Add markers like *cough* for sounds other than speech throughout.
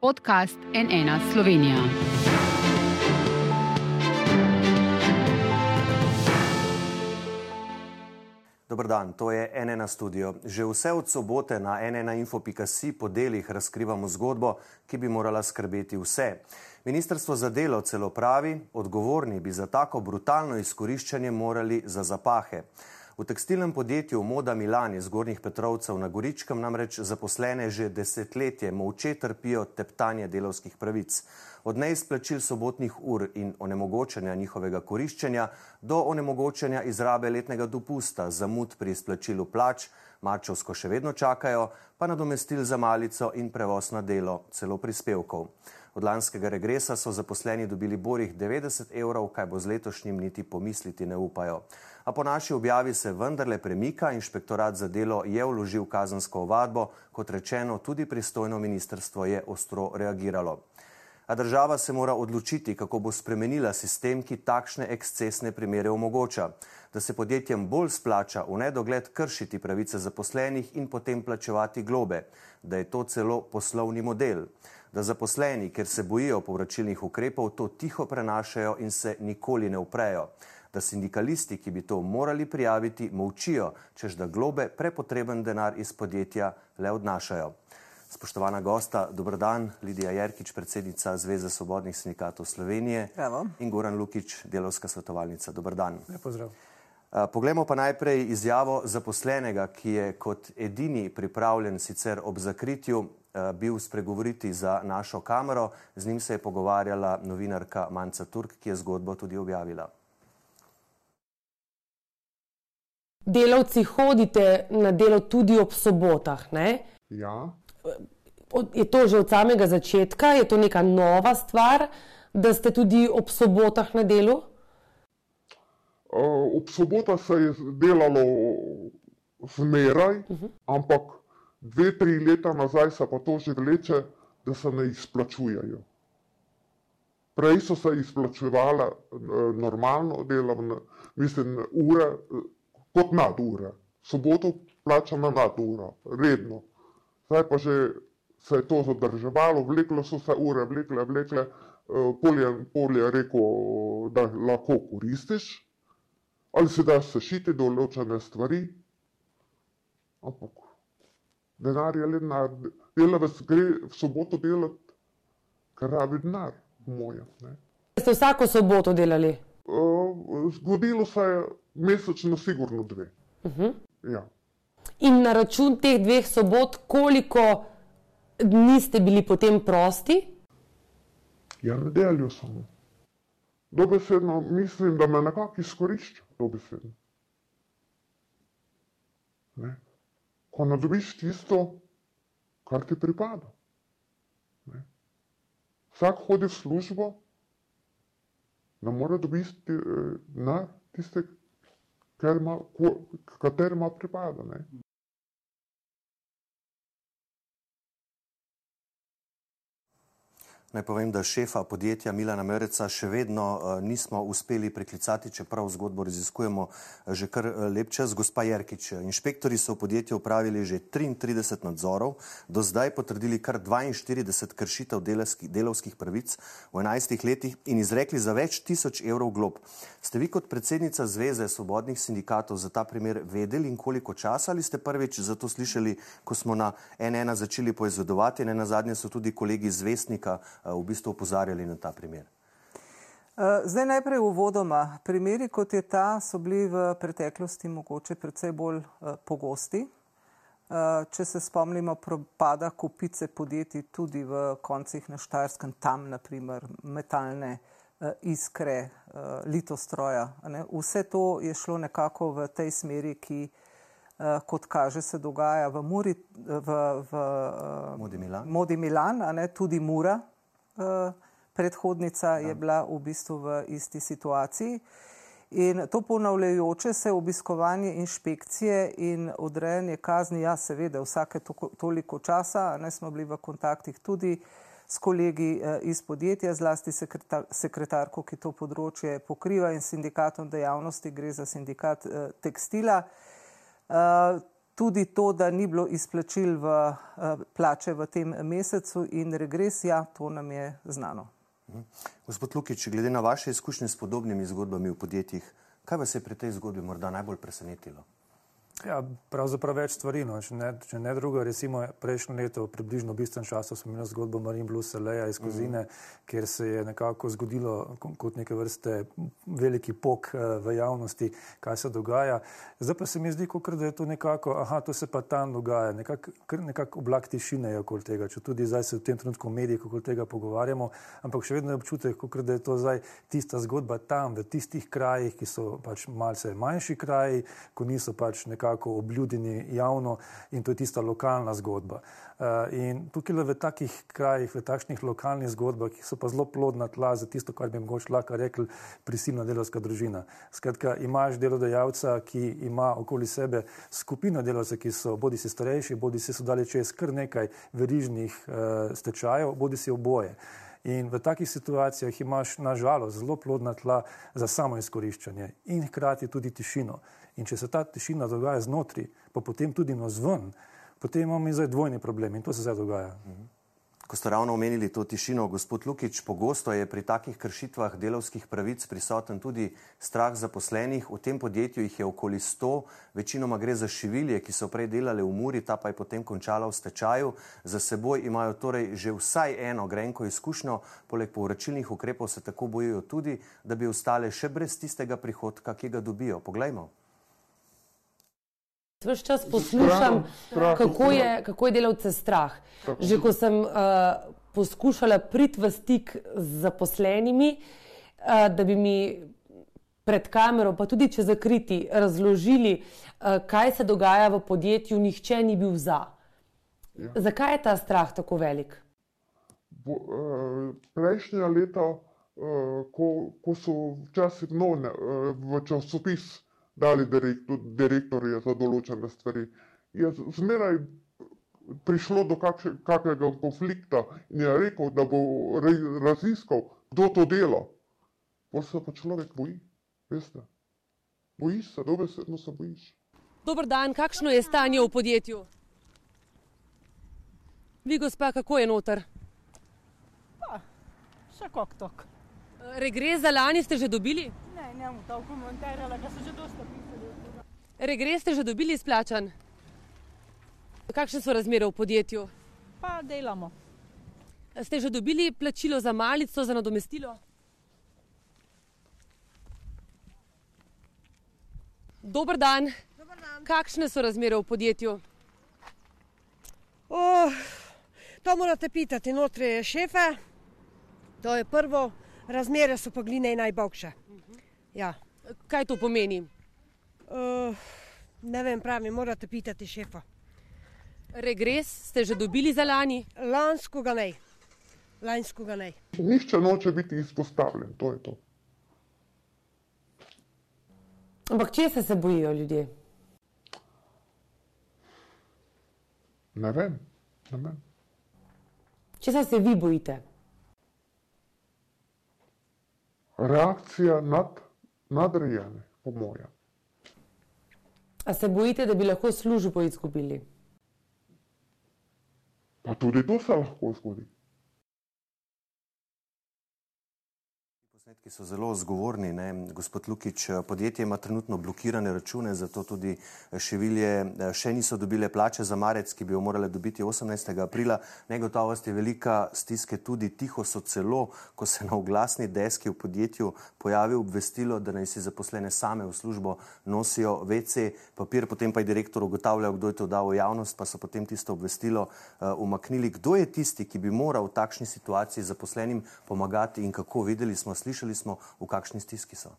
Podcast NN Slovenija. Dobr dan, to je NN studio. Že vse od sobote na nninfo.si po delih razkrivamo zgodbo, ki bi morala skrbeti vse. Ministrstvo za delo celo pravi, odgovorni bi za tako brutalno izkoriščanje morali za zapahe. V tekstilnem podjetju Moda Milan iz Gornjih Petrovcev na Goričkem namreč zaposlene že desetletje molče trpijo teptanje delovskih pravic. Od neizplačil sobotnih ur in onemogočanja njihovega koriščenja do onemogočanja izrabe letnega dopusta, zamud pri izplačilu plač, marčovsko še vedno čakajo, pa nadomestil za malico in prevoz na delo, celo prispevkov. Od lanskega regresa so zaposleni dobili borih 90 evrov, kaj bo z letošnjim niti pomisliti ne upajo. A po naši objavi se vendarle premika, inšpektorat za delo je vložil kazansko ovadbo, kot rečeno, tudi pristojno ministrstvo je ostro reagiralo. A država se mora odločiti, kako bo spremenila sistem, ki takšne ekscesne primere omogoča, da se podjetjem bolj splača v nedogled kršiti pravice zaposlenih in potem plačevati globe, da je to celo poslovni model da zaposleni, ker se bojijo povračilnih ukrepov, to tiho prenašajo in se nikoli ne uprejo. Da sindikalisti, ki bi to morali prijaviti, molčijo, čež da globe prepotreben denar iz podjetja le odnašajo. Spoštovana gosta, dober dan, Lidija Jerkič, predsednica Zveze svobodnih sindikatov Slovenije Evo. in Goran Lukič, delovska svetovalnica. Dober dan. Lep pozdrav. Poglejmo pa najprej izjavo zaposlenega, ki je kot edini pripravljen sicer ob zakritju bil spregovoriti za našo kamero. Z njim se je pogovarjala novinarka Manca Turk, ki je zgodbo tudi objavila. Delavci hodite na delo tudi ob sobotah, ne? Ja, Je to že od samega začetka, je to neka nova stvar, da ste tudi ob sobotah na delu? uh, ob sobotah se je delalo zmeraj, ampak dve, tri leta nazaj se pa to že vleče, da se ne izplačujejo. Prej so se izplačevale eh, normalno delovne, mislim, ure eh, kot nadure. Soboto plačana nadura, redno. Zdaj pa že se je to zadrževalo, vleklo so se ure, vlekle, vlekle. eh, Pol je, pol je rekel, da lahko koristiš, ali se da sešiti določene stvari, ampak denar je le denar. Delavec gre v soboto delati, ker rabi denar, po mojem. ne. Ste vsako soboto delali? Uh, zgodilo se je mesečno sigurno dve. Ja. In na račun teh dveh sobot, koliko dni ste bili potem prosti? Ja, nedeljo samo. Dobesedno mislim, da me nekako izkorišča, dobesedno. Ne? Ko ne dobiš tisto, kar ti pripada. Ne? Vsak hodi v službo, ne more dobiti eh, na tiste, kar ima, ko- kater ima pripada. Ne? Naj povem, da šefa podjetja Milana Mereca še vedno uh, nismo uspeli preklicati, čeprav zgodbo raziskujemo uh, že kar uh, lep čas. Gospa Jerkič, inšpektori so v podjetju upravili že 33 nadzorov, do zdaj potrdili kar 42 kršitev delovskih pravic v 11 letih in izrekli za več tisoč evrov glob. Ste vi kot predsednica Zveze svobodnih sindikatov za ta primer vedeli in koliko časa ali ste prvič za to slišali, ko smo na NN začeli poizvedovati, ne na zadnje so tudi kolegi iz Vestnika eh, v bistvu opozarjali na ta primer. Eh, Zdaj najprej uvodoma. Primeri kot je ta so bili v preteklosti mogoče precej bolj eh, pogosti. Eh, Če se spomnimo propada kupice podjetij tudi v koncih na Štajerskem, tam naprimer metalne eh, iskre, eh, litostroja. ne. Vse to je šlo nekako v tej smeri, ki eh, kot kaže se dogaja v Muri, v, v eh, Modi Milan. Modi Milan, ne tudi Mura, eh, predhodnica je bila v bistvu v isti situaciji. In to ponavljajoče se obiskovanje inšpekcije in odrejanje kazni, ja, seveda, vsake toko- toliko časa, ne smo bili v kontaktih tudi s kolegi eh, iz podjetja, zlasti sekretar, sekretarko, ki to področje pokriva in sindikatom dejavnosti, gre za sindikat eh, tekstila. Eh, tudi to, da ni bilo izplačil v uh, plače v tem mesecu in regresija, to nam je znano. Mhm. Gospod Lukič, glede na vaše izkušnje s podobnimi zgodbami v podjetjih, kaj vas je pri tej zgodbi morda najbolj presenetilo? Ja, pravzaprav več stvari. No. Če, ne, če ne drugo, recimo prejšnjo leto, približno v istem času, smo imeli zgodbo Marin Blues Leja iz Kozine, mm -hmm. kjer se je nekako zgodilo kot neke vrste veliki pok uh, v javnosti, kaj se dogaja. Zdaj pa se mi zdi, kot da je to nekako, aha, to se pa tam dogaja, nekako nekak oblak tišine je okoli tega, če tudi zdaj se v tem trenutku v medijih okoli tega pogovarjamo, ampak še vedno je občutek, kot da je to zdaj tista zgodba tam, v tistih krajih, ki so pač malce manjši kraji, ko niso pač nekako nekako obljudeni javno in to je tista lokalna zgodba. Uh, in tukaj le v takih krajih, v takšnih lokalnih zgodbah, ki so pa zelo plodna tla za tisto, kar bi mogoče lahko rekli prisilna delovska družina. Skratka, imaš delodajalca, ki ima okoli sebe skupino delovcev, ki so bodi si starejši, bodi si so dali čez kar nekaj verižnih uh, stečajev, bodi si oboje. In v takih situacijah imaš nažalost zelo plodna tla za samo izkoriščanje in hkrati tudi tišino. In če se ta tišina dogaja znotraj, pa potem tudi na zven, potem imamo zdaj dvojni problem in to se zdaj dogaja. Ko ste ravno omenili to tišino, gospod Lukič, pogosto je pri takih kršitvah delovskih pravic prisoten tudi strah zaposlenih. V tem podjetju jih je okoli 100, večinoma gre za šivilje, ki so prej delali v Muri, ta pa je potem končala v stečaju. Za seboj imajo torej že vsaj eno grenko izkušnjo, poleg povračilnih ukrepov se tako bojijo tudi, da bi ostale še brez tistega prihodka, ki ga dobijo. Poglejmo. Ves čas poslušam, strah, kako, je, kako je delavce strah. Že ko sem uh, poskušala priti v stik z zaposlenimi, uh, da bi mi pred kamero, pa tudi če zakriti, razložili, uh, kaj se dogaja v podjetju, nihče ni bil za. Ja. Zakaj je ta strah tako velik? Bo, uh, prejšnja leta, uh, ko, ko so včasih no, uh, v časopisu dali direktor, direktorje za določene stvari. Je zmeraj prišlo do kakšnega konflikta in je rekel, da bo raziskal, kdo to dela. Pa se pa človek boji, veste. Bojiš se, dobesedno se bojiš. Dobar dan, kakšno je stanje v podjetju? Vi, gospa, kako je noter? Pa, še kak tok. Regres za lani ste že dobili? Njemu to komentirala, da so že dosta pisali. Regres ste že dobili izplačan? Kakšne so razmere v podjetju? Pa delamo. Ste že dobili plačilo za malico, za nadomestilo? Dobar dan. Dobar dan. Kakšne so razmere v podjetju? Oh, to morate pitati, notri je šefe, to je prvo, razmere so pa gline najboljše. Ja. Kaj to pomeni? Uh, ne vem, pravi, morate pitati šefa. Regres ste že dobili za lani? Lansko ga ne. Lansko ga ne. Nihče noče biti izpostavljen, to je to. Ampak če se, se bojijo ljudje? Ne vem, ne vem. Če se vi bojite? Reakcija nad nadrejene, po mojem. A se bojite, da bi lahko službo izgubili? Pa tudi to se lahko zgodi. Posnetki so zelo zgovorni. Ne? Gospod Lukič, podjetje ima trenutno blokirane račune, zato tudi šivilje eh, še niso dobile plače za marec, ki bi jo morale dobiti 18. aprila. Negotovost je velika, stiske tudi tiho so celo, ko se na oglasni deski v podjetju pojavi obvestilo, da naj si zaposlene same v službo nosijo WC papir, potem pa je direktor ugotavljal, kdo je to dal v javnost, pa so potem tisto obvestilo uh, umaknili. Kdo je tisti, ki bi moral v takšni situaciji zaposlenim pomagati in kako videli smo slišali? Smo, v kakšni stiski so.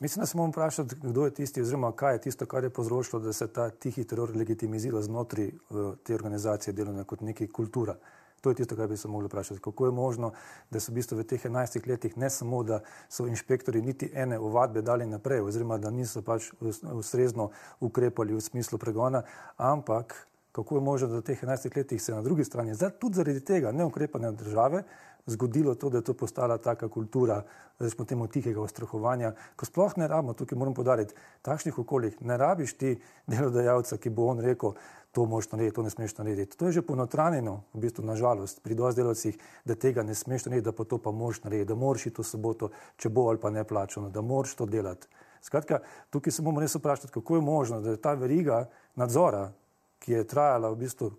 Mislim, da se moramo vprašati, kdo je tisti, oziroma kaj je tisto, kar je povzročilo, da se ta tihi teror legitimizira znotraj uh, te organizacije delovne kot neki kultura. To je tisto, kar bi se mogli vprašati. Kako je možno, da so v bistvu v teh 11 letih ne samo, da so inšpektori niti ene ovadbe dali naprej, oziroma da niso pač ustrezno ukrepali v smislu pregona, ampak kako je možno, da v teh 11 letih se na drugi strani, tudi zaradi tega neukrepanja države, zgodilo to, da je to postala taka kultura, smo temu tihega ustrahovanja, ko sploh ne rabimo, tukaj moram podariti, takšnih okoljih ne rabiš ti delodajalca, ki bo on rekel, to moš narediti, to ne smeš narediti. To je že ponotranjeno, v bistvu nažalost, pri dosti delovcih, da tega ne smeš narediti, da pa to pa moš narediti, da moraš iti v soboto, če bo ali pa ne plačano, da moraš to delati. Skratka, tukaj se bomo res vprašati, kako je možno, da je ta veriga nadzora, ki je trajala v bistvu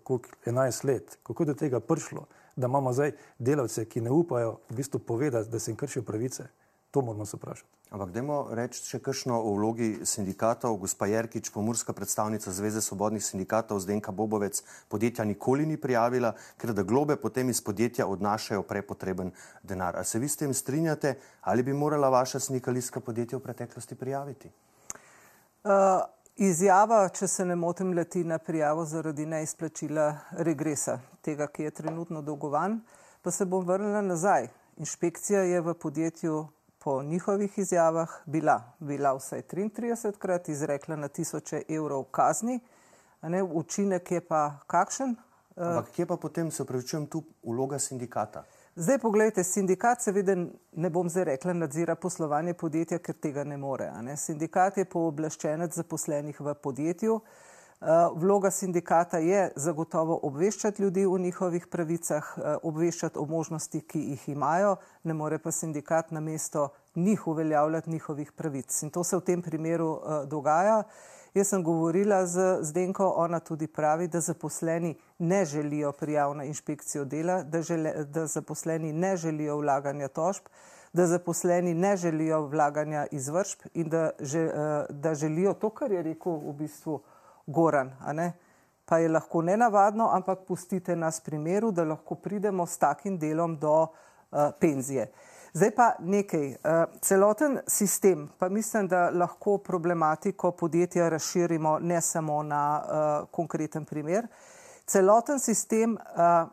11 let, kako je do tega prišlo da imamo zdaj delavce, ki ne upajo v bistvu povedati, da se jim kršijo pravice. To moramo se vprašati. Ampak, dajmo reči še kakšno o vlogi sindikatov. Gospa Jerkič, pomorska predstavnica Zveze svobodnih sindikatov Zdenka Bobovec, podjetja nikoli ni prijavila, ker da globe potem iz podjetja odnašajo prepotreben denar. A se vi s tem strinjate ali bi morala vaša sindikalistka podjetja v preteklosti prijaviti? Uh, Izjava, če se ne motim, leti na prijavo zaradi neizplačila regresa, tega, ki je trenutno dolgovan, pa se bom vrnila nazaj. Inšpekcija je v podjetju po njihovih izjavah bila, bila vsaj 33 krat izrekla na tisoče evrov kazni, ne, učinek je pa kakšen? Ampak kje pa potem, se upravičujem, tu vloga sindikata? Zdaj, pogledajte, sindikat seveda ne bom zdaj rekla nadzira poslovanje podjetja, ker tega ne more. Ne? Sindikat je pooblaščenec zaposlenih v podjetju. Uh, vloga sindikata je zagotovo obveščati ljudi o njihovih pravicah, uh, obveščati o možnostih, ki jih imajo, ne more pa sindikat na mesto njih uveljavljati njihovih pravic. In to se v tem primeru uh, dogaja. Jaz sem govorila z Zdenko, ona tudi pravi, da zaposleni ne želijo prijav na inšpekcijo dela, da, žele, da zaposleni ne želijo vlaganja tožb, da zaposleni ne želijo vlaganja izvršb in da, že, eh, da želijo to, kar je rekel v bistvu Goran. Pa je lahko nenavadno, ampak pustite nas primeru, da lahko pridemo s takim delom do uh, penzije. Uh, Zdaj pa nekaj. Eh, celoten sistem, pa mislim, da lahko problematiko podjetja razširimo ne samo na uh, konkreten primer. Celoten sistem uh,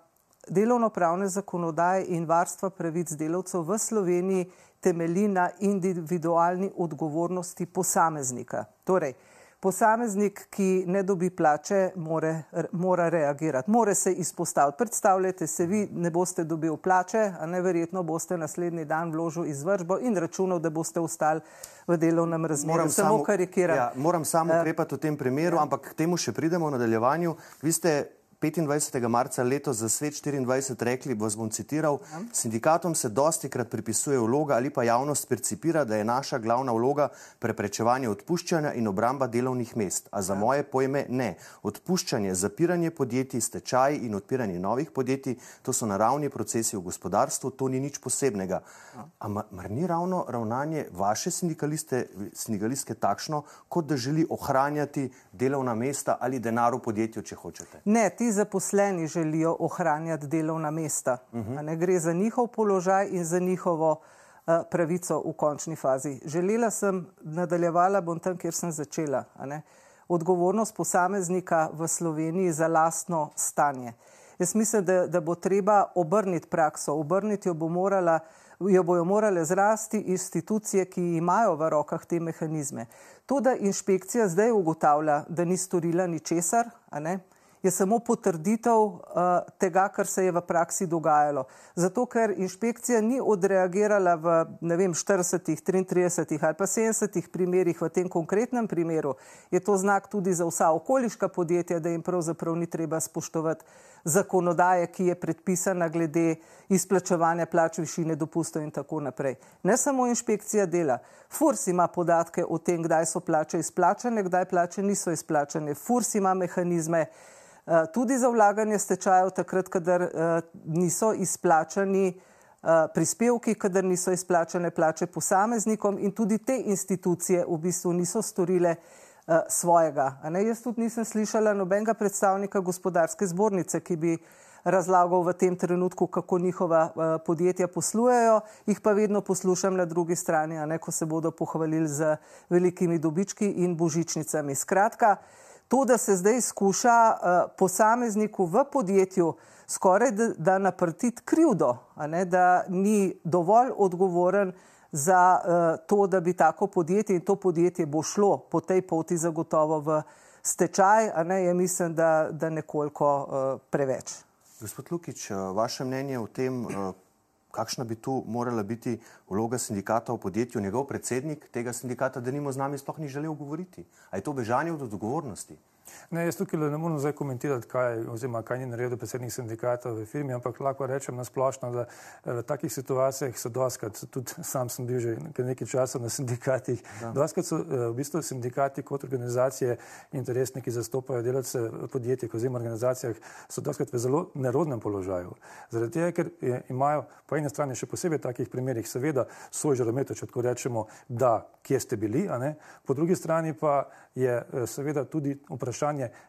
delovno-pravne zakonodaje in varstva pravic delavcev v Sloveniji temelji na individualni odgovornosti posameznika. Torej, uh, posameznik, ki ne dobi plače, more, mora reagirati, mora se izpostaviti. Predstavljajte se, vi ne boste dobili plače, a neverjetno boste naslednji dan vložil izvršbo in računal, da boste ostali v delovnem razmerju. Moram samo karikirati. Ja, moram samo eh, ukrepati v tem primeru, ja. ampak k temu še pridemo v nadaljevanju. Vi ste 25. marca letos za svet 24 rekli, vas bom citiral, ja. sindikatom se dosti krat pripisuje vloga ali pa javnost percipira, da je naša glavna vloga preprečevanje odpuščanja in obramba delovnih mest. A za ja. moje pojme ne. Odpuščanje, zapiranje podjetij, stečaj in odpiranje novih podjetij, to so naravni procesi v gospodarstvu, to ni nič posebnega. Ja. Ampak mar ni ravno ravnanje vaše sindikalistke takšno, kot da želi ohranjati delovna mesta ali denar v podjetju, če hočete? Ne, ti zaposleni želijo ohranjati delovna mesta. Uh -huh. Ne gre za njihov položaj in za njihovo uh, pravico v končni fazi. Želela sem, nadaljevala bom tam, kjer sem začela. Odgovornost posameznika v Sloveniji za lastno stanje. Jaz mislim, da, da bo treba obrniti prakso, obrniti jo bo morala. Jo bojo morale zrasti institucije, ki imajo v rokah te mehanizme. To, da inšpekcija zdaj ugotavlja, da ni storila ničesar, je samo potrditev uh, tega, kar se je v praksi dogajalo. Zato, ker inšpekcija ni odreagirala v vem, 40, 33 ali pa 70 primerih, v tem konkretnem primeru, je to znak tudi za vsa okoliška podjetja, da jim pravzaprav ni treba spoštovati zakonodaje, ki je predpisana glede izplačevanja plač, višine dopustov in tako naprej. Ne samo inšpekcija dela. FURS ima podatke o tem, kdaj so plače izplačane, kdaj plače niso izplačane. FURS ima mehanizme, Eh, tudi za vlaganje stečajev, takrat, kadar uh, niso izplačani uh, prispevki, kadar niso izplačane plače posameznikom in tudi te institucije v bistvu niso storile uh, svojega. Jaz tudi nisem slišala nobenega predstavnika gospodarske zbornice, ki bi razlagal v tem trenutku, kako njihova uh, podjetja poslujejo, jih pa vedno poslušam na drugi strani, ne, ko se bodo pohvalili z velikimi dobički in božičnicami. Skratka, To, da se zdaj skuša uh, posamezniku v podjetju skoraj da, da naprtiti krivdo, ne, da ni dovolj odgovoren za uh, to, da bi tako podjetje in to podjetje bo šlo po tej poti zagotovo v stečaj, a ne je mislim, da, da nekoliko uh, preveč. Gospod Lukič, vaše mnenje o tem, kakšna bi tu morala biti vloga sindikata v podjetju, njegov predsednik tega sindikata, da nimo z nami sploh ni želel govoriti. A je to bežanje od odgovornosti? Ne, jaz tukaj ne morem zdaj komentirati, kaj, oziroma, kaj ni naredil predsednik sindikata v firmi, ampak lahko rečem na splošno, da eh, v takih situacijah so doskrat, tudi sam sem bil že nekaj časa na sindikatih, doskrat so eh, v bistvu sindikati kot organizacije interesni, ki zastopajo delavce v podjetjih oziroma organizacijah, so doskrat v zelo nerodnem položaju. Zaradi tega, ker je, imajo po eni strani še posebej takih primerih seveda svoj žarometo, če tako rečemo, da kje ste bili, po drugi strani pa je eh, seveda tudi vprašanje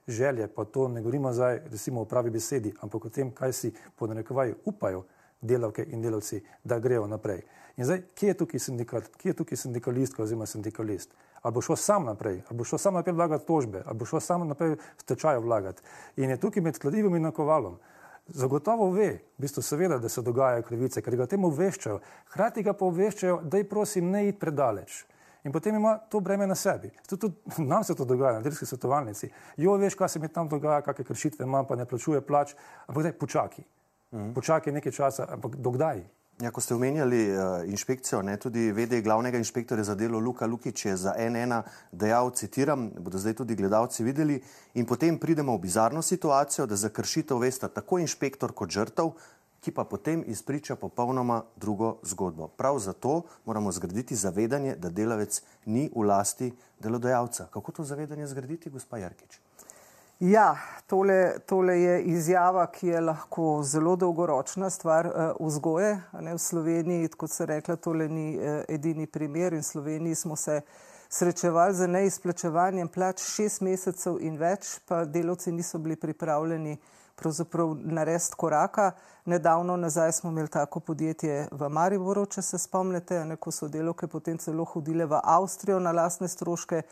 želje, pa to ne govorimo zdaj recimo o pravi besedi, ampak o tem, kaj si po narekovaj upajo delavke in delavci, da grejo naprej. In zdaj, kje je tukaj sindikat, kje je tukaj sindikalistka oziroma sindikalist? Ali bo šel sam naprej, ali bo šel sam naprej vlagati tožbe, ali bo šel sam naprej stečajo vlagati. In je tukaj med kladivim in nakovalom. Zagotovo ve, v bistvu seveda, da se dogajajo krivice, ker ga temu obveščajo, hkrati ga pa obveščajo, da je prosim ne iti predaleč in potem ima to breme na sebi. Tudi, tudi *laughs* nam se to dogaja na delski svetovalnici. Jo, veš, kaj se mi tam dogaja, kakšne kršitve imam, pa ne plačuje plač, ampak daj, počakaj. Mhm. Počakaj nekaj časa, ampak dokdaj? Ja, ko ste omenjali uh, inšpekcijo, ne, tudi vede glavnega inšpektorja za delo Luka Lukič je za NN dejal, citiram, bodo zdaj tudi gledalci videli, in potem pridemo v bizarno situacijo, da za kršitev veste tako inšpektor kot žrtev, ki pa potem izpriča popolnoma drugo zgodbo. Prav zato moramo zgraditi zavedanje, da delavec ni v lasti delodajalca. Kako to zavedanje zgraditi, gospa Jarkič? Ja, tole, tole je izjava, ki je lahko zelo dolgoročna stvar uh, vzgoje. Ne, v Sloveniji, kot se rekla, tole ni uh, edini primer in v Sloveniji smo se srečevali z neizplačevanjem plač šest mesecev in več, pa delovci niso bili pripravljeni uh, pravzaprav narediti koraka. Nedavno nazaj smo imeli tako podjetje v Mariboru, če se spomnite, neko so delovke potem celo hodile v Avstrijo na lastne stroške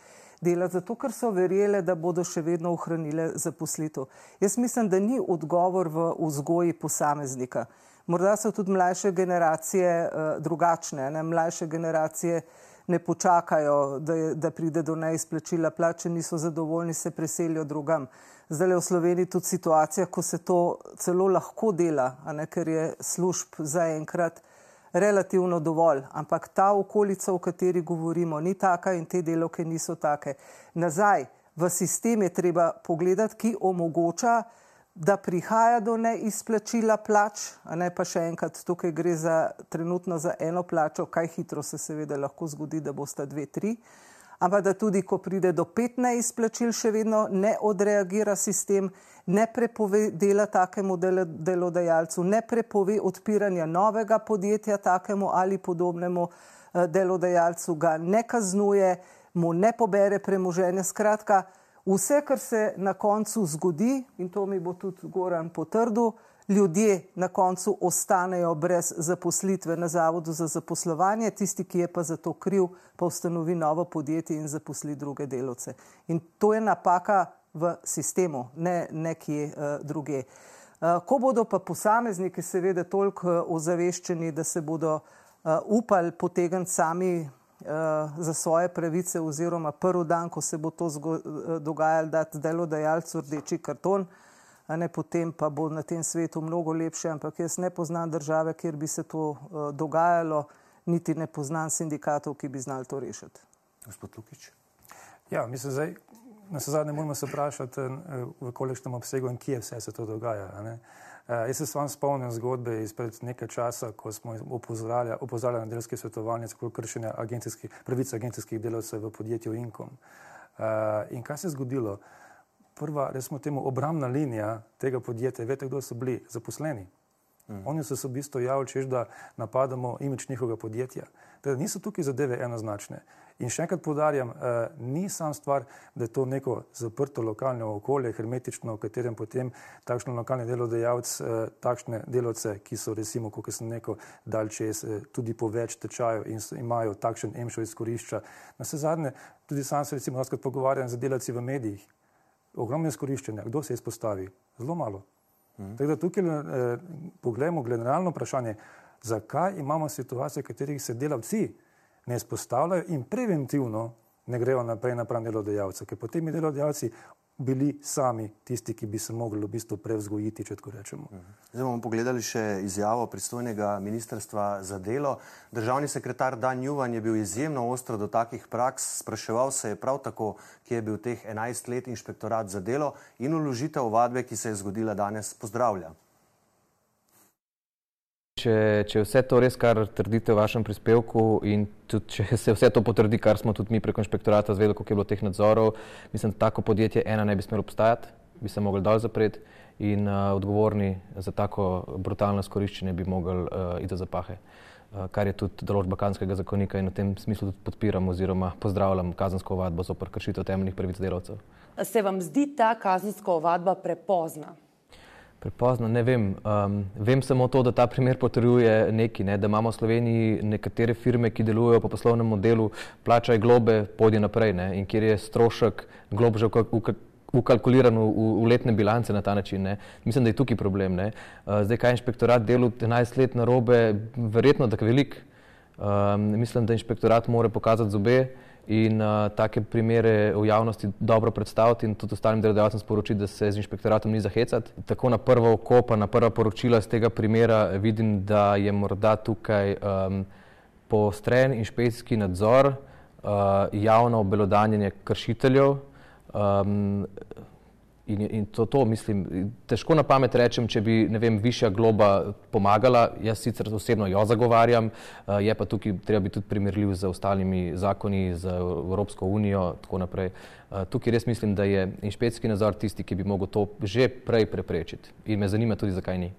delati, zato ker so verjele, da bodo še vedno ohranile zaposlitev. Jaz mislim, da ni odgovor v vzgoji posameznika. Morda so tudi mlajše generacije uh, drugačne, ne? mlajše generacije ne počakajo, da, je, da pride do neizplačila plače, niso zadovoljni, se preselijo drugam. Zdaj le v Sloveniji tudi situacija, ko se to celo lahko dela, ne, ker je služb zaenkrat relativno dovolj. Ampak ta okolica, o kateri govorimo, ni taka in te delovke niso take. Nazaj v sistem je treba pogledati, ki omogoča, da prihaja do neizplačila plač, a ne pa še enkrat, tukaj gre za trenutno za eno plačo, kaj hitro se seveda lahko zgodi, da bosta dve, tri ampak da tudi, ko pride do 15 izplačil, še vedno ne odreagira sistem, ne prepove dela takemu delodajalcu, ne prepove odpiranja novega podjetja takemu ali podobnemu eh, delodajalcu, ga ne kaznuje, mu ne pobere premoženja. Skratka, vse, kar se na koncu zgodi, in to mi bo tudi Goran potrdil, ljudje na koncu ostanejo brez zaposlitve na Zavodu za zaposlovanje, tisti, ki je pa za to kriv, pa ustanovi novo podjetje in zaposli druge delovce. In to je napaka v sistemu, ne nekje uh, druge. Uh, ko bodo pa posamezniki seveda toliko uh, ozaveščeni, da se bodo uh, upali potegniti sami za svoje pravice oziroma prvi dan, ko se bo to dogajalo, dati delodajalcu rdeči karton, ne, potem pa bo na tem svetu mnogo lepše. Ampak jaz ne poznam države, kjer bi se to uh, dogajalo, niti ne poznam sindikatov, ki bi znali to rešiti. Gospod Lukič. Ja, mislim, zdaj, na se zadnje moramo vprašati, eh, v kolikšnem obsegu in kje vse se to dogaja. Uh, jaz se s vami spomnim zgodbe izpred nekaj časa, ko smo opozorjali na delske svetovalnice, kako kršenja agencijskih, pravic agencijskih delavcev v podjetju Inkom. Uh, in kaj se je zgodilo? Prva, recimo, temu obrambna linija tega podjetja, veste, kdo so bili zaposleni. Mm. Oni so se v bistvu javili, češ da napadamo imič njihovega podjetja. Teda niso tukaj zadeve enoznačne. In še enkrat podarjam, eh, ni sam stvar, da je to neko zaprto lokalno okolje, hermetično, v katerem potem takšno lokalni delodajalec, eh, takšne delovce, ki so recimo, kot sem rekel, dal čez eh, tudi po več tečajev in imajo takšen emšo izkorišča. Na vse zadnje, tudi sam se recimo razkrat pogovarjam z delavci v medijih ogromno izkoriščenja. Kdo se izpostavi? Zelo malo. Mm. Tako da tukaj eh, pogledamo generalno vprašanje, zakaj imamo situacije, v katerih se delavci ne izpostavljajo in preventivno ne grejo naprej napram delodajalcu, ker potem delodajalci bili sami tisti, ki bi se mogli v bistvu prevzgojiti, če tako rečemo. Zdaj bomo pogledali še izjavo pristojnega ministrstva za delo. Državni sekretar Dan Juvan je bil izjemno ostro do takih praks, spraševal se je prav tako, kje je bil teh 11 let inšpektorat za delo in uložitev ovadbe, ki se je zgodila danes, pozdravlja. Če, če vse to res, kar trdite v vašem prispevku in tudi, če se vse to potrdi, kar smo tudi mi preko inšpektorata zvedeli, koliko je bilo teh nadzorov, mislim, da tako podjetje ena ne bi smelo obstajati, bi se mogli dol zapreti in uh, odgovorni za tako brutalno skoriščenje bi mogli uh, iti za zapahe. Uh, kar je tudi določba kazenskega zakonika in v tem smislu tudi podpiram oziroma pozdravljam kazensko ovadbo zopr kršitev temeljnih pravic delavcev. Se vam zdi ta kazenska ovadba prepozna? Prepozno, ne vem. Um, vem samo to, da ta primer potrjuje neki, ne, da imamo v Sloveniji nekatere firme, ki delujejo po poslovnem modelu, plačaj globe, pojdi naprej ne, in kjer je strošek glob že ukalkuliran v, v letne bilance na ta način. Ne. Mislim, da je tukaj problem. Ne. Uh, zdaj, kaj inšpektorat delu 11 let na robe, verjetno tako velik. Um, mislim, da inšpektorat mora pokazati zobe in uh, take primere v javnosti dobro predstaviti in tudi ostalim delodajalcem sporočiti, da se z inšpektoratom ni zahecati. Tako na prvo oko, pa na prva poročila z tega primera vidim, da je morda tukaj um, poostren inšpekcijski nadzor, uh, javno obelodanjenje kršiteljev. Um, In, in to, to mislim, težko na pamet rečem, če bi, vem, višja globa pomagala. Jaz sicer osebno jo zagovarjam, uh, je pa tukaj treba biti tudi primerljiv z ostalimi zakoni, z Evropsko unijo in tako naprej. Uh, tukaj res mislim, da je inšpekcijski nadzor tisti, ki bi mogel to že prej preprečiti. In me zanima tudi, zakaj ni.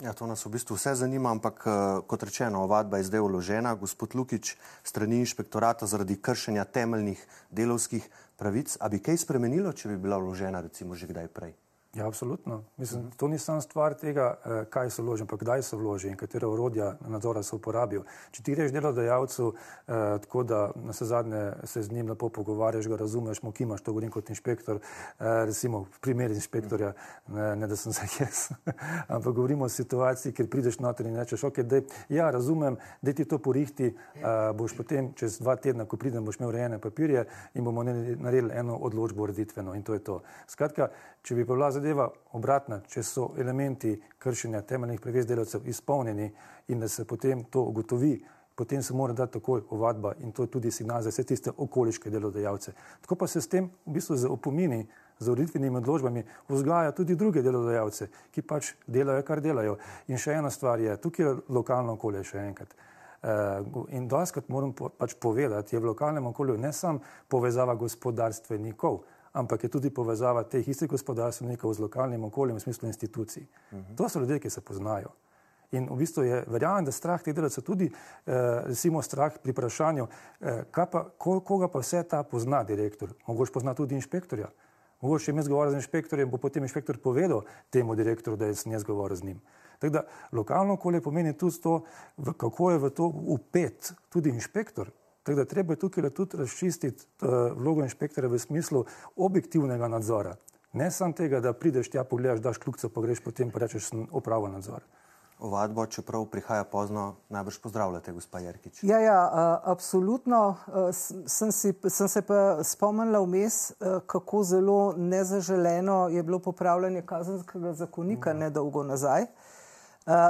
Ja, to nas v bistvu vse zanima, ampak kot rečeno, ovadba je zdaj uložena. Gospod Lukič, strani inšpektorata zaradi kršenja temeljnih delovskih pravic, a bi kaj spremenilo, če bi bila vložena recimo že kdaj prej? Ja, absolutno. Mislim, to ni samo stvar tega, kaj se vloži, ampak kdaj se vloži in katere orodja nadzora se uporabijo. Če ti rečeš delodajalcu, eh, tako da na vse zadnje se z njim lepo pogovarjaš, ga razumeš, mu kimaš, to govorim kot inšpektor, eh, recimo v primeru inšpektorja, ne, ne da sem se jaz, *laughs* ampak govorimo o situaciji, kjer prideš noter in rečeš, ok, dej, ja, razumem, da ti to porihti, eh, boš potem čez dva tedna, ko pridem, boš imel urejene papirje in bomo naredili eno odločbo ureditveno in to je to. Skratka, če bi pa bila zadeva obratna, če so elementi kršenja temeljnih pravic delavcev izpolnjeni in da se potem to ugotovi, potem se mora dati takoj ovadba in to je tudi signal za vse tiste okoliške delodajalce. Tako pa se s tem v bistvu z opomini, z ureditvenimi odločbami vzgaja tudi druge delodajalce, ki pač delajo, kar delajo. In še ena stvar je, tukaj je lokalno okolje še enkrat. Uh, in doskrat moram pač povedati, je v lokalnem okolju ne samo povezava gospodarstvenikov, ampak je tudi povezava teh istih gospodarstvenikov z lokalnim okoljem v smislu institucij. Uh -huh. To so ljudje, ki se poznajo. In v bistvu je verjamem, da strah teh delavcev tudi, eh, recimo, strah pri vprašanju, eh, pa, ko, koga pa vse ta pozna direktor. Mogoče pozna tudi inšpektorja. Mogoče, če jaz govorim z inšpektorjem, bo potem inšpektor povedal temu direktorju, da jaz ne govorim z njim. Tako da lokalno okolje pomeni tudi to, v, kako je v to upet tudi inšpektor. Tako da treba tukaj tudi razčistiti uh, vlogo inšpektorja v smislu objektivnega nadzora. Ne samo tega, da prideš tja, pogledaš, daš kljukco, pa greš potem pa rečeš, sem opravil nadzor. Ovadbo, čeprav prihaja pozno, najbrž pozdravljate, gospa Jerkič. Ja, ja uh, absolutno. Uh, sem, si, sem se pa spomnila vmes, kako zelo nezaželeno je bilo popravljanje kazenskega zakonika -huh. nedolgo nazaj. Uh, Eh,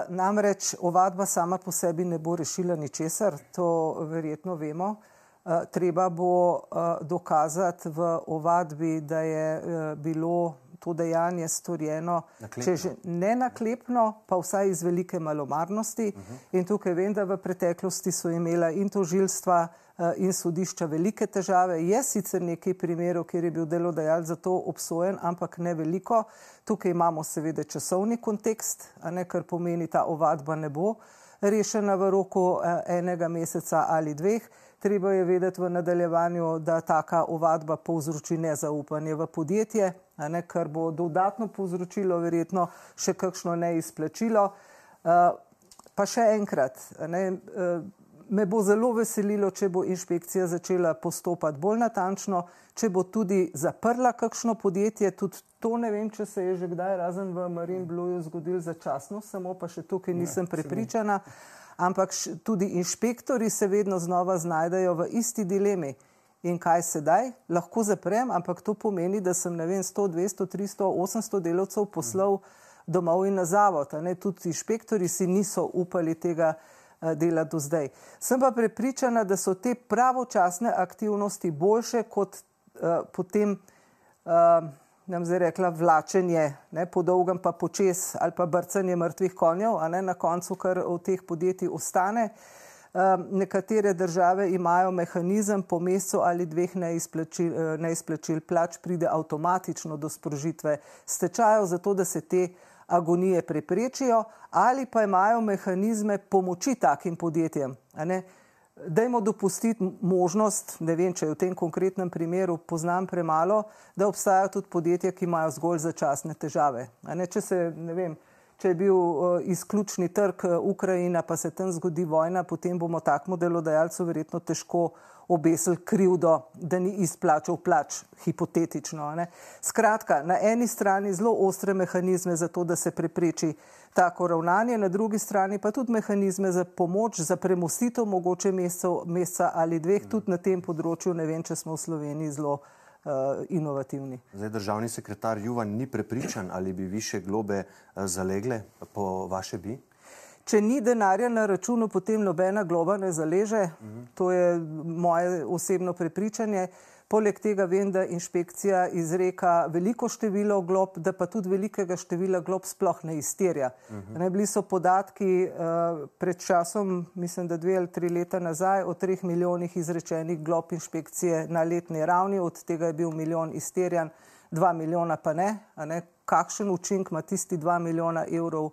namreč ovadba sama po sebi ne bo rešila ničesar, to verjetno vemo. Uh, treba bo uh, dokazati v ovadbi, da je bilo to dejanje storjeno, naklepno. če že ne naklepno, pa vsaj iz velike malomarnosti. Uh -huh. In tukaj vem, da v preteklosti so imela in tožilstva, Eh, in sodišča velike težave. Je sicer nekaj primerov, kjer je bil delodajalec za to obsojen, ampak ne veliko. Tukaj imamo seveda časovni kontekst, ne, kar pomeni, ta ovadba ne bo rešena v roku eh, enega meseca ali dveh. Treba je vedeti v nadaljevanju, da taka ovadba povzroči nezaupanje v podjetje, ne, kar bo dodatno povzročilo verjetno še kakšno neizplačilo. Uh, pa še enkrat, ne, uh, me bo zelo veselilo, če bo inšpekcija začela postopati bolj natančno, če bo tudi zaprla kakšno podjetje. Tudi to ne vem, če se je že kdaj razen v Marine Blueju zgodil začasno, samo pa še tukaj nisem prepričana. Ampak tudi inšpektori se vedno znova znajdejo v isti dilemi. In kaj sedaj? Lahko zaprem, ampak to pomeni, da sem vem, 100, 200, 300, 800 delavcev poslal domov in na zavod. Tudi inšpektori si niso upali tega uh, dela do zdaj. Sem pa prepričana, da so te pravočasne aktivnosti boljše kot uh, potem. Uh, nam zdaj rekla, vlačenje ne, po dolgem, pa počes ali pa brcanje mrtvih konjev, a ne na koncu, kar od teh podjetij ostane. Um, nekatere države imajo mehanizem po mesecu ali dveh neizplačil, eh, neizplačil plač, pride avtomatično do sprožitve stečajev, zato da se te agonije preprečijo, ali pa imajo mehanizme pomoči takim podjetjem. Dajmo dopustiti možnost, ne vem, če v tem konkretnem primeru poznam premalo, da obstajajo tudi podjetja, ki imajo zgolj začasne težave. Ne, če, se, ne vem, če je bil uh, izključni trg uh, Ukrajina, pa se tam zgodi vojna, potem bomo takmo delodajalcu verjetno težko obesili krivdo, da ni izplačal plač, hipotetično. Ne. Skratka, na eni strani zelo ostre mehanizme za to, da se prepreči tako ravnanje, na drugi strani pa tudi mehanizme za pomoč, za premustitev mogoče meseca ali dveh, tudi na tem področju, ne vem, če smo v Sloveniji zelo uh, inovativni. Zdaj, državni sekretar Juvan ni prepričan, ali bi više globe uh, zalegle po vaše bi? Če ni denarja na računu, potem nobena globa ne zaleže. Mhm. To je moje osebno prepričanje. Uh, Poleg tega vem, da inšpekcija izreka veliko število glob, da pa tudi velikega števila glob sploh ne izterja. Uh. -huh. bili so podatki uh, pred časom, mislim, da dve ali tri leta nazaj, o treh milijonih izrečenih glob inšpekcije na letni ravni, od tega je bil milijon izterjan, dva milijona pa ne. ne. Kakšen učinek ima tisti dva milijona evrov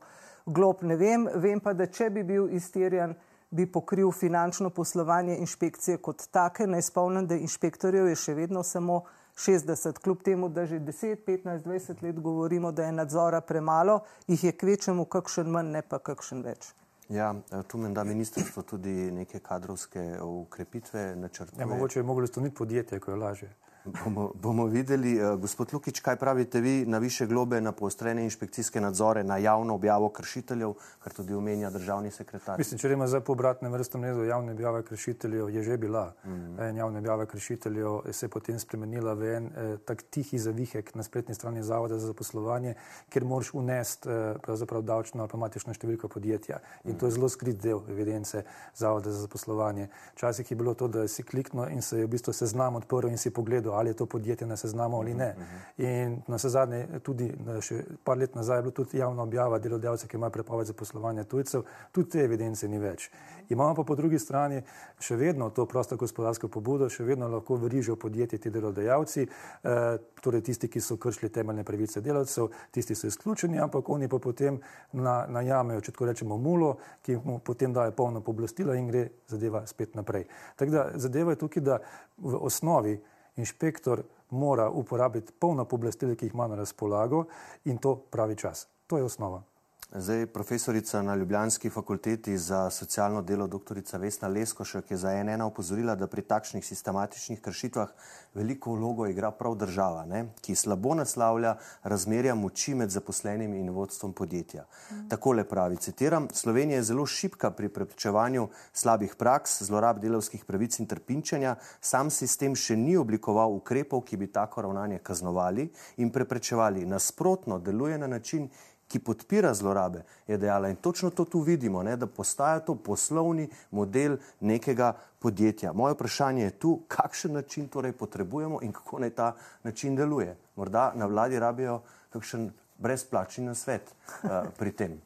glob, ne vem. Vem pa, da če bi bil izterjan, bi pokril finančno poslovanje inšpekcije kot take. Naj spomnim, da inšpektorjev je še vedno samo 60, kljub temu, da že 10, 15, 20 let govorimo, da je nadzora premalo, jih je kvečemu kakšen manj, ne pa kakšen več. Ja, tu menda ministrstvo tudi neke kadrovske ukrepitve načrtuje. Ja, mogoče je moglo stoniti podjetje, ko je lažje. Bomo, bomo videli, uh, gospod Lukič, kaj pravite vi na više globe, na poostrene inšpekcijske nadzore, na javno objavo kršiteljev, kar tudi omenja državni sekretar. Mislim, če gremo zdaj po obratnem vrstom redu, javna objava kršiteljev je že bila. Mm -hmm. Javna objava kršiteljev se je potem spremenila v en eh, tak tihi zavihek na spletni strani Zavoda za zaposlovanje, kjer moraš unesti eh, pravzaprav davčno ali pa matično številko podjetja. In mm -hmm. to je zelo skrit del evidence Zavoda za zaposlovanje. Včasih je bilo to, da si kliknil in se je v bistvu seznam odprl in si pogledal, ali je to podjetje na seznamu ali ne. In na vse zadnje, tudi še par let nazaj, je bila tudi javna objava delodajalcev, ki imajo prepoved zaposlovanja tujcev, tudi te evidence ni več. Imamo pa po drugi strani še vedno to prosto gospodarsko pobudo, še vedno lahko verižijo podjetje ti delodajalci, eh, torej tisti, ki so kršili temeljne pravice delavcev, tisti so izključeni, ampak oni pa potem na, najamejo, če tako rečemo, mulo, ki mu potem daje polno poblastila in gre zadeva spet naprej. Tako da zadeva je tukaj, da v osnovi inšpektor mora uporabiti polno pooblastila, ki jih ima na razpolago in to pravi čas. To je osnova. Zdaj, profesorica na Ljubljanski fakulteti za socialno delo, doktorica Vesna Leskošek, je za NN opozorila, da pri takšnih sistematičnih kršitvah veliko vlogo igra prav država, ne? ki slabo naslavlja razmerja moči med zaposlenimi in vodstvom podjetja. Mm. Takole pravi, citiram, Slovenija je zelo šipka pri preprečevanju slabih praks, zlorab delovskih pravic in trpinčenja, sam sistem še ni oblikoval ukrepov, ki bi tako ravnanje kaznovali in preprečevali. Nasprotno, deluje na način, ki podpira zlorabe, je dejala. In točno to tu vidimo, ne, da postaja to poslovni model nekega podjetja. Moje vprašanje je tu, kakšen način torej potrebujemo in kako naj ta način deluje. Morda na vladi rabijo kakšen brezplačni nasvet uh, pri tem.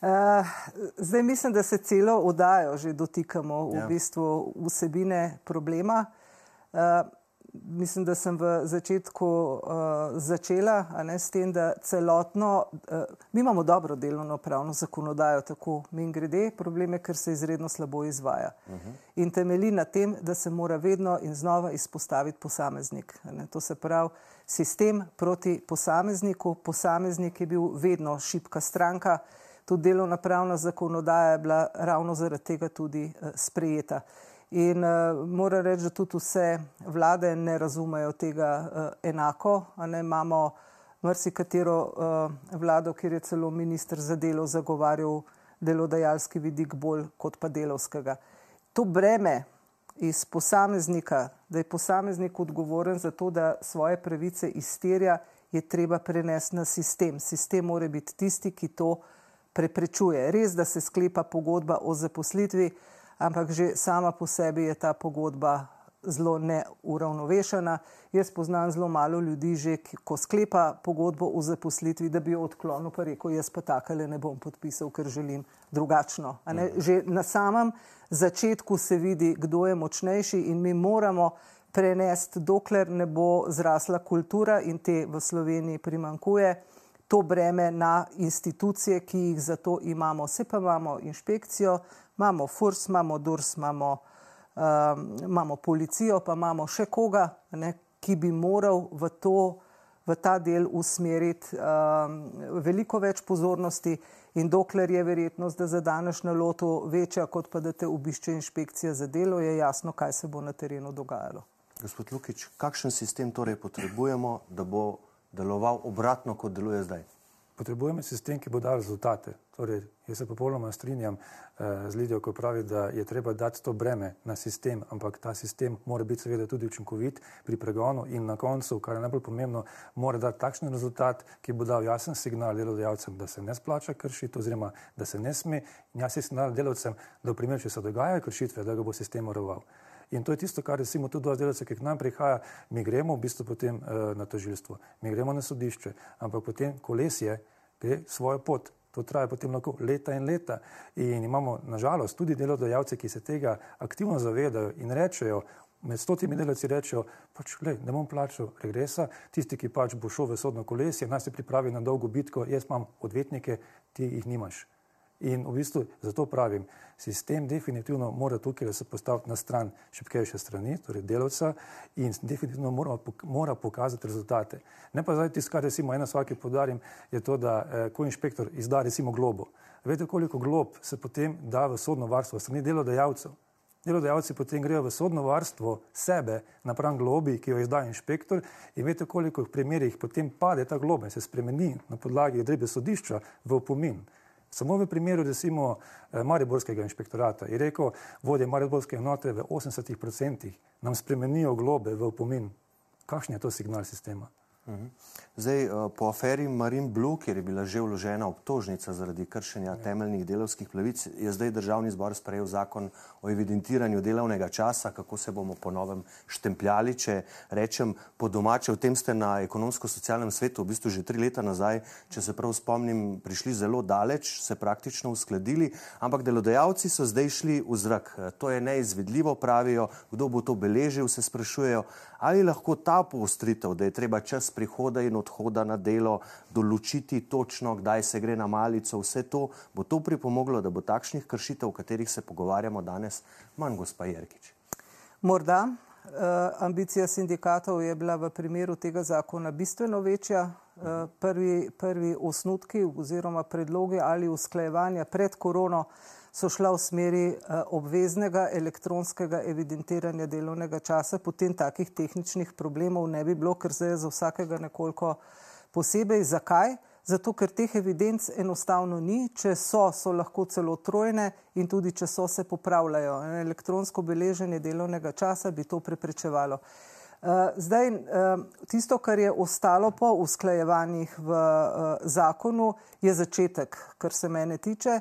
Uh, zdaj mislim, da se celo oddajo že dotikamo ja. v bistvu vsebine problema. Uh, mislim, da sem v začetku uh, začela ne, s tem, da celotno, uh, mi imamo dobro delovno pravno zakonodajo, tako min grede, problem je, ker se izredno slabo izvaja. Uh mhm. -huh. In temeli na tem, da se mora vedno in znova izpostaviti posameznik. Ne, to se pravi, sistem proti posamezniku, posameznik je bil vedno šipka stranka, tudi delovna pravna zakonodaja je bila ravno zaradi tega tudi uh, sprejeta. In uh, moram reči, da tudi vse vlade ne razumejo tega uh, enako. Ne, imamo marsikatero uh, vlado, kjer je celo ministr za delo zagovarjal delodajalski vidik bolj kot pa delovskega. To breme, iz posameznika, da je posameznik odgovoren za to, da svoje pravice izterja, je treba prenesti na sistem. Sistem mora biti tisti, ki to preprečuje. Res, da se sklepa pogodba o zaposlitvi, ampak že sama po sebi je ta pogodba zelo neuravnovešena. Jaz poznam zelo malo ljudi, že ko sklepa pogodbo o zaposlitvi, da bi jo odklonil, pa rekel: Jaz pa takole ne bom podpisal, ker želim drugačno. Že na samem začetku se vidi, kdo je močnejši, in mi moramo prenesti, dokler ne bo zrasla kultura in te v Sloveniji primankuje. To breme na institucije, ki jih za to imamo. Vse pa imamo inšpekcijo, imamo FURS, imamo DURS, imamo um, imamo policijo, pa imamo še koga, ne, ki bi moral v, to, v ta del usmeriti um, veliko več pozornosti. In dokler je verjetnost, da zadaneš na lotu večja, kot pa da te obišče inšpekcija za delo, je jasno, kaj se bo na terenu dogajalo. Gospod Lukič, kakšen sistem torej potrebujemo, da bo deloval obratno, kot deluje zdaj? Potrebujemo sistem, ki bo dal rezultate. Torej, jaz se popolnoma strinjam eh, z Lidijo, ko pravi, da je treba dati to breme na sistem, ampak ta sistem mora biti seveda tudi učinkovit pri pregonu in na koncu, kar je najbolj pomembno, mora dati takšen rezultat, ki bo dal jasen signal delodajalcem, da se ne splača kršiti oziroma da se ne sme in jasen signal delovcem, da v primeru, če se dogajajo kršitve, da ga bo sistem oroval. In to je tisto, kar recimo tudi dva delavca, ki k nam prihaja, mi gremo v bistvu potem uh, na tožilstvo, mi gremo na sodišče, ampak potem kolesje gre svojo pot. To traja potem lahko leta in leta. In imamo nažalost tudi delodajalce, ki se tega aktivno zavedajo in rečejo, med stotimi delavci rečejo, pač, lej, ne bom plačal regresa, tisti, ki pač bo šel v sodno kolesje, naj se pripravi na dolgo bitko, jaz imam odvetnike, ti jih nimaš. In v bistvu zato pravim, sistem definitivno mora tukaj se postaviti na stran šipkejše strani, torej delavca in definitivno mora, mora pokazati rezultate. Ne pa zdaj tisto, kar recimo ena ki podarim, je to, da eh, ko inšpektor izda recimo globo. Veste, koliko glob se potem da v sodno varstvo strani delodajalcev? Delodajalci potem grejo v sodno varstvo sebe napram globi, ki jo izda inšpektor in veste, koliko v primerih potem pade ta globa in se spremeni na podlagi odrebe sodišča v opomin. Samo v primeru, recimo, eh, Mariborskega inšpektorata je rekel, vodje Mariborske enote v 80% nam spremenijo globe v opomin. Kakšen je to signal sistema? Mhm. Zdaj, eh, po aferi Marin Blue, kjer je bila že vložena obtožnica zaradi kršenja ja. temeljnih delovskih pravic, je zdaj državni zbor sprejel zakon o evidentiranju delovnega časa, kako se bomo po novem štempljali. Če rečem po domače, v tem ste na ekonomsko-socialnem svetu v bistvu že tri leta nazaj, če se prav spomnim, prišli zelo daleč, se praktično uskladili, ampak delodajalci so zdaj šli v zrak. To je neizvedljivo, pravijo, kdo bo to beležil, se sprašujejo, ali lahko ta poostritev, da je treba čas prihoda in odhoda na delo določiti točno, kdaj se gre na malico, vse to bo to pripomoglo, da bo takšnih kršitev, o katerih se pogovarjamo danes, manj, gospa Jerkič. Morda. Uh, ambicija sindikatov je bila v primeru tega zakona bistveno večja. Uh, prvi, prvi osnutki oziroma predlogi ali usklajevanja pred korono so šla v smeri uh, obveznega elektronskega evidentiranja delovnega časa, potem takih tehničnih problemov ne bi bilo, ker se je za vsakega nekoliko posebej. Zakaj? Zato, ker teh evidenc enostavno ni, če so, so lahko celo trojne in tudi, če so, se popravljajo. Elektronsko beleženje delovnega časa bi to preprečevalo. Zdaj, tisto, kar je ostalo po usklajevanjih v zakonu, je začetek, kar se mene tiče.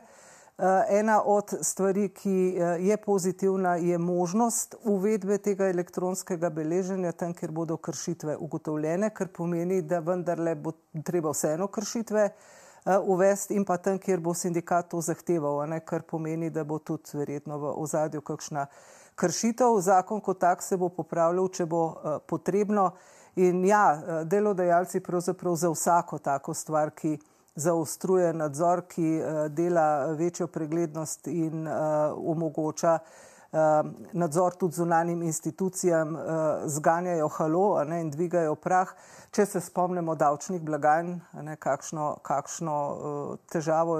Eh, ena od stvari, ki eh, je pozitivna, je možnost uvedbe tega elektronskega beleženja tam, kjer bodo kršitve ugotovljene, kar pomeni, da vendarle bo treba vseeno kršitve eh, uvesti in pa tam, kjer bo sindikat to zahteval, ne, kar pomeni, da bo tudi verjetno v ozadju kakšna kršitev. Zakon kot tak se bo popravljal, če bo potrebno. In ja, delodajalci pravzaprav za vsako tako stvar, ki zaostruje nadzor, ki uh, dela večjo preglednost in uh, omogoča nadzor tudi zunanim institucijam, uh, zganjajo halo ne, in dvigajo prah. Če se spomnimo davčnih blagajn, ne, kakšno, kakšno uh, težavo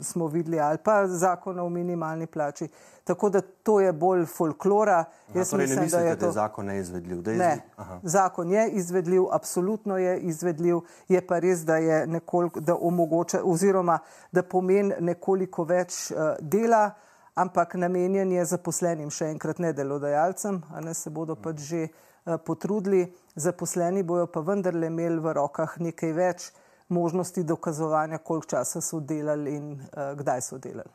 smo videli, ali pa zakona o minimalni plači. Tako da to je bolj folklora. Aha, torej mislim, mislite, da je to... da zakon neizvedljiv. Ne, izved... zakon je izvedljiv, absolutno je izvedljiv, je pa res, da je nekoliko, da omogoča oziroma da pomeni nekoliko več dela, ampak namenjen je zaposlenim, še enkrat ne delodajalcem, a ne se bodo pač že uh, potrudili, zaposleni bojo pa vendarle imeli v rokah nekaj več možnosti dokazovanja, koliko časa so delali in uh, kdaj so delali.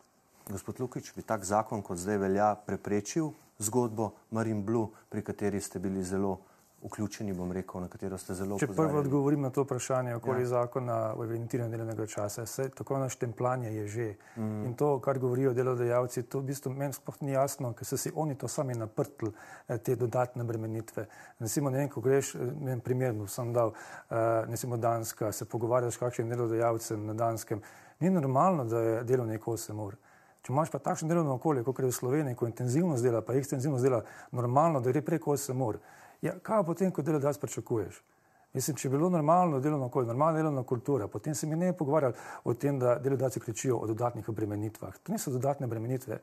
Gospod Lukič, bi tak zakon, kot zdaj velja, preprečil zgodbo Marin Blue, pri kateri ste bili zelo vključeni, bom rekel, na katero ste zelo Če prvo odgovorim na to vprašanje okoli ja. zakona o evidentiranju delovnega časa, vse tako na štempljanje je že. Mm. In to, kar govorijo delodajalci, to v bistvu meni sploh ni jasno, ker so si oni to sami naprtli, eh, te dodatne bremenitve. Recimo, ne vem, ko greš, eh, ne vem, primerno sem dal, ne samo Danska, se pogovarjaš s kakšnim delodajalcem na Danskem, ni normalno, da je delovnik 8 ur. Če imaš pa takšno delovno okolje, kot je v Sloveniji, ko intenzivno dela, pa ekstenzivno dela, normalno, da gre preko 8 ur. Ja, kaj potem, ko delodajalec pričakuješ? Mislim, če je bilo normalno delovno okolje, normalna delovna kultura, potem se mi ne pogovarjali o tem, da delodajalci kričijo o dodatnih obremenitvah. To niso dodatne obremenitve,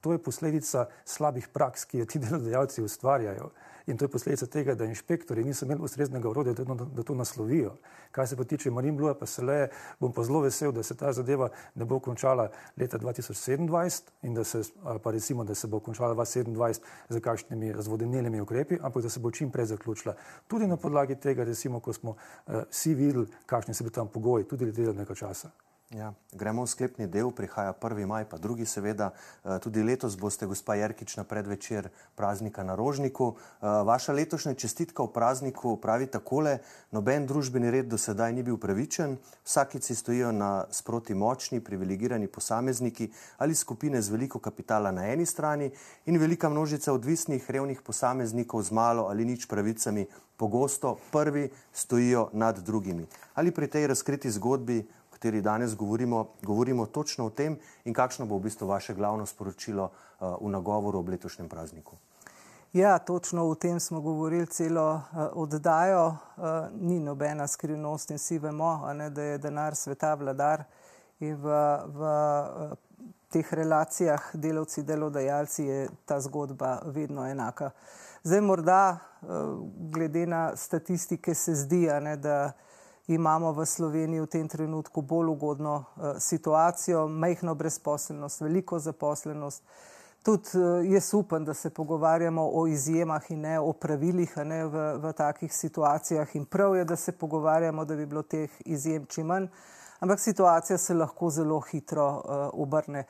to je posledica slabih praks, ki jo ti delodajalci ustvarjajo. In to je posledica tega, da inšpektori niso imeli ustreznega urodja, da, da to naslovijo. Kaj se pa tiče Marin Blue, pa se le, bom pa zelo vesel, da se ta zadeva ne bo končala leta 2027 in da se, pa recimo, da se bo končala 2027 z kakšnimi razvodenilnimi ukrepi, ampak da se bo čim prej zaključila. Tudi na podlagi tega, recimo, ko smo uh, vsi videli, kakšni so bili tam pogoji, tudi delovnega časa. Ja, gremo v sklepni del, prihaja 1. maj, pa drugi, seveda. Eh, tudi letos boste, gospa Jerkič, na predvečer praznika na Rožniku. Eh, vaša letošnja čestitka v prazniku pravi takole: noben družbeni red do sedaj ni bil pravičen, vsakici stojijo na sproti močni, privilegirani posamezniki ali skupine z veliko kapitala na eni strani in velika množica odvisnih, revnih posameznikov z malo ali nič pravicami. Pogosto prvi stojijo nad drugimi. Ali pri tej razkriti zgodbi kateri danes govorimo, govorimo točno o tem in kakšno bo v bistvu vaše glavno sporočilo uh, v nagovoru ob letošnjem prazniku. Ja, točno o tem smo govorili celo uh, oddajo. Uh, ni nobena skrivnost in vsi vemo, ne, da je denar sveta vladar in v, v teh relacijah delavci, delodajalci je ta zgodba vedno enaka. Zdaj morda, glede na statistike, se zdi, ne, da imamo v Sloveniji v tem trenutku bolj ugodno uh, situacijo, majhno brezposelnost, veliko zaposlenost. Tudi uh, jaz upam, da se pogovarjamo o izjemah in ne o pravilih ne, v, v takih situacijah in prav je, da se pogovarjamo, da bi bilo teh izjem čim manj, ampak situacija se lahko zelo hitro uh, obrne.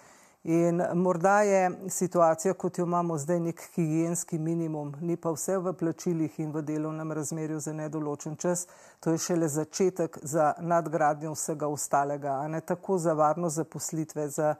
In morda je situacija, kot jo imamo zdaj, nek higijenski minimum, ni pa vse v plačilih in v delovnem razmerju za nedoločen čas. To je šele začetek za nadgradnjo vsega ostalega, a ne tako za varno zaposlitve, za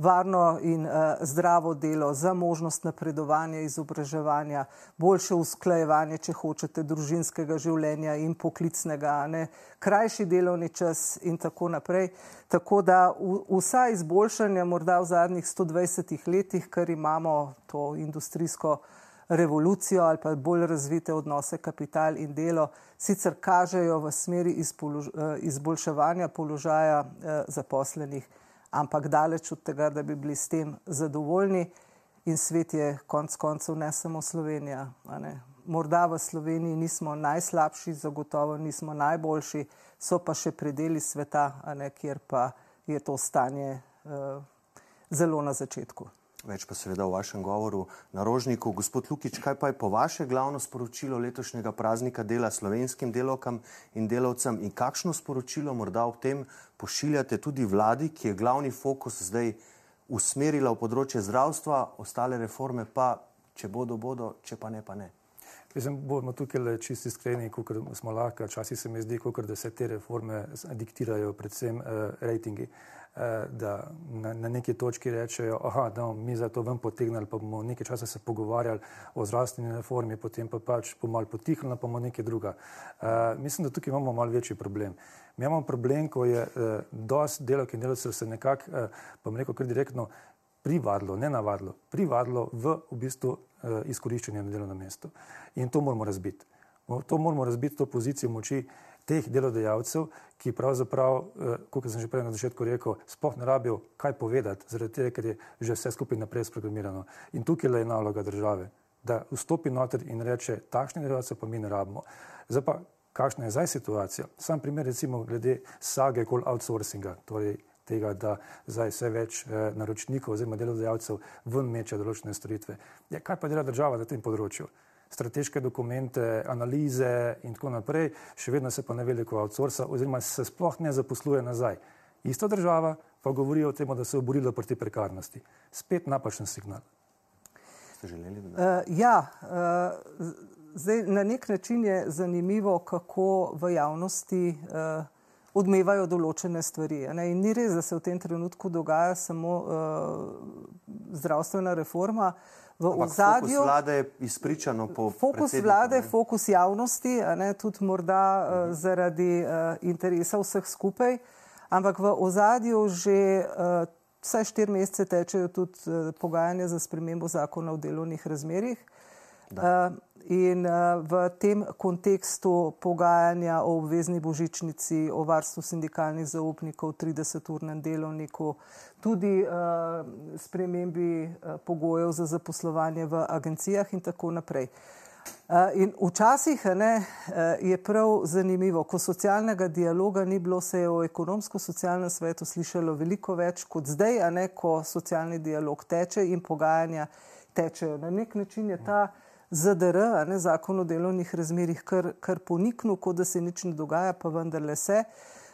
varno in uh, zdravo delo, za možnost napredovanja, izobraževanja, boljše usklajevanje, če hočete, družinskega življenja in poklicnega, ne, krajši delovni čas in tako naprej. Tako da vsa izboljšanja morda v zadnjih 120 letih, ker imamo to industrijsko revolucijo ali pa bolj razvite odnose kapital in delo, sicer kažejo v smeri eh, izboljševanja položaja eh, zaposlenih ampak daleč od tega, da bi bili s tem zadovoljni. In svet je konec koncev ne samo Slovenija. Morda v Sloveniji nismo najslabši, zagotovo nismo najboljši, so pa še predeli sveta, ne, kjer pa je to stanje uh, zelo na začetku. Več pa seveda v vašem govoru na Rožniku. Gospod Lukič, kaj pa je po vaše glavno sporočilo letošnjega praznika dela slovenskim delovkam in delavcem in kakšno sporočilo morda ob tem pošiljate tudi vladi, ki je glavni fokus zdaj usmerila v področje zdravstva, ostale reforme pa, če bodo, bodo, če pa ne, pa ne. Mislim, bomo tukaj le čisti iskreni, kot smo lahko, včasih se mi zdi, kot da se te reforme diktirajo predvsem uh, rejtingi. Eh, da na, na neki točki rečejo, da bomo mi za to ven potegnili, pa bomo nekaj časa se pogovarjali o zdravstveni reformi, potem pa pač bomo malo potihnili, pa bomo nekaj druga. Uh, mislim, da tukaj imamo malo večji problem. Mi imamo problem, ko je uh, dosti delovk in delovcev se nekako, uh, pa rekel kar direktno, privadlo, ne navadlo, privadlo v, v bistvu uh, izkoriščanje na delovnem mestu. In to moramo razbiti. To moramo razbiti, to pozicijo moči teh delodajalcev, ki pravzaprav, eh, kot sem že prej na začetku rekel, sploh ne rabijo kaj povedati, zaradi tega, ker je že vse skupaj naprej sprogramirano. In tukaj je naloga države, da vstopi noter in reče, takšne delodajalce pa mi ne rabimo. Zdaj pa, kakšna je zdaj situacija? Sam primer recimo glede sage okoli outsourcinga, torej tega, da zdaj vse več eh, naročnikov oziroma delodajalcev ven meče določene storitve. Ja, kaj pa dela država na tem področju? Strateške dokumente, analize in tako naprej, še vedno se pa ne veliko outsourca oziroma se sploh ne zaposluje nazaj. Ista država pa govori o tem, da se je oborila proti prekarnosti. Spet napačen signal. Ste želeli? Uh, ja, uh, zdaj na nek način je zanimivo, kako v javnosti uh, odmevajo določene stvari. Ne? In ni res, da se v tem trenutku dogaja samo uh, zdravstvena reforma. V ozadju fokus vlade je izpričano po fokus vlade, ne? fokus javnosti, ne, tudi morda uh, uh -huh. zaradi uh, interesa vseh skupaj, ampak v ozadju že uh, vsaj štiri mesece tečejo tudi uh, pogajanja za spremembo zakona o delovnih razmerjih. Uh, In uh, v tem kontekstu pogajanja o obvezni božičnici, o varstvu sindikalnih zaupnikov, 30-urnem delovniku, tudi uh, spremembi pogojev za zaposlovanje v agencijah in tako naprej. In včasih ne, je prav zanimivo, ko socialnega dialoga ni bilo, se je o ekonomsko-socialnem svetu slišalo veliko več kot zdaj, a ne ko socialni dialog teče in pogajanja tečejo. Na nek način je ta. Uh, ZDR, ne, zakon o delovnih razmerih, kar, kar poniknil, kot da se nič ne dogaja, pa vendarle se.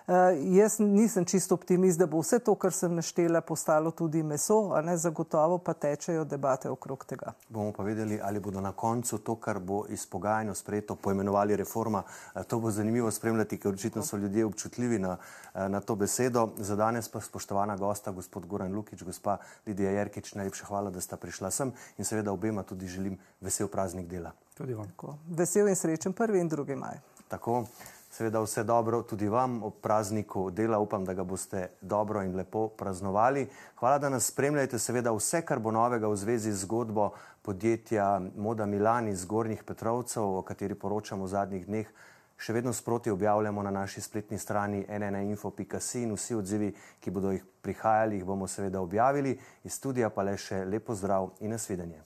Uh, jaz nisem čisto optimist, da bo vse to, kar sem naštela, postalo tudi meso, a ne zagotovo pa tečejo debate okrog tega. Bomo pa videli, ali bodo na koncu to, kar bo iz pogajanja sprejeto, poimenovali reforma. Uh, to bo zanimivo spremljati, ker očitno so ljudje občutljivi na, uh, na to besedo. Za danes pa spoštovana gosta, gospod Goran Lukič, gospa Lidija Jerkič, najlepša hvala, da sta prišla sem in seveda obema tudi želim vesel praznik dela. Tudi vam. Vesel in srečen prvi in drugi maj. Tako. Seveda vse dobro tudi vam ob prazniku dela. Upam, da ga boste dobro in lepo praznovali. Hvala, da nas spremljate. Seveda vse, kar bo novega v zvezi z zgodbo podjetja Moda Milan iz Gornjih Petrovcev, o kateri poročamo v zadnjih dneh, še vedno sproti objavljamo na naši spletni strani nnainfo.si in vsi odzivi, ki bodo jih prihajali, jih bomo seveda objavili. Iz studija pa le še lepo zdrav in nasvidenje.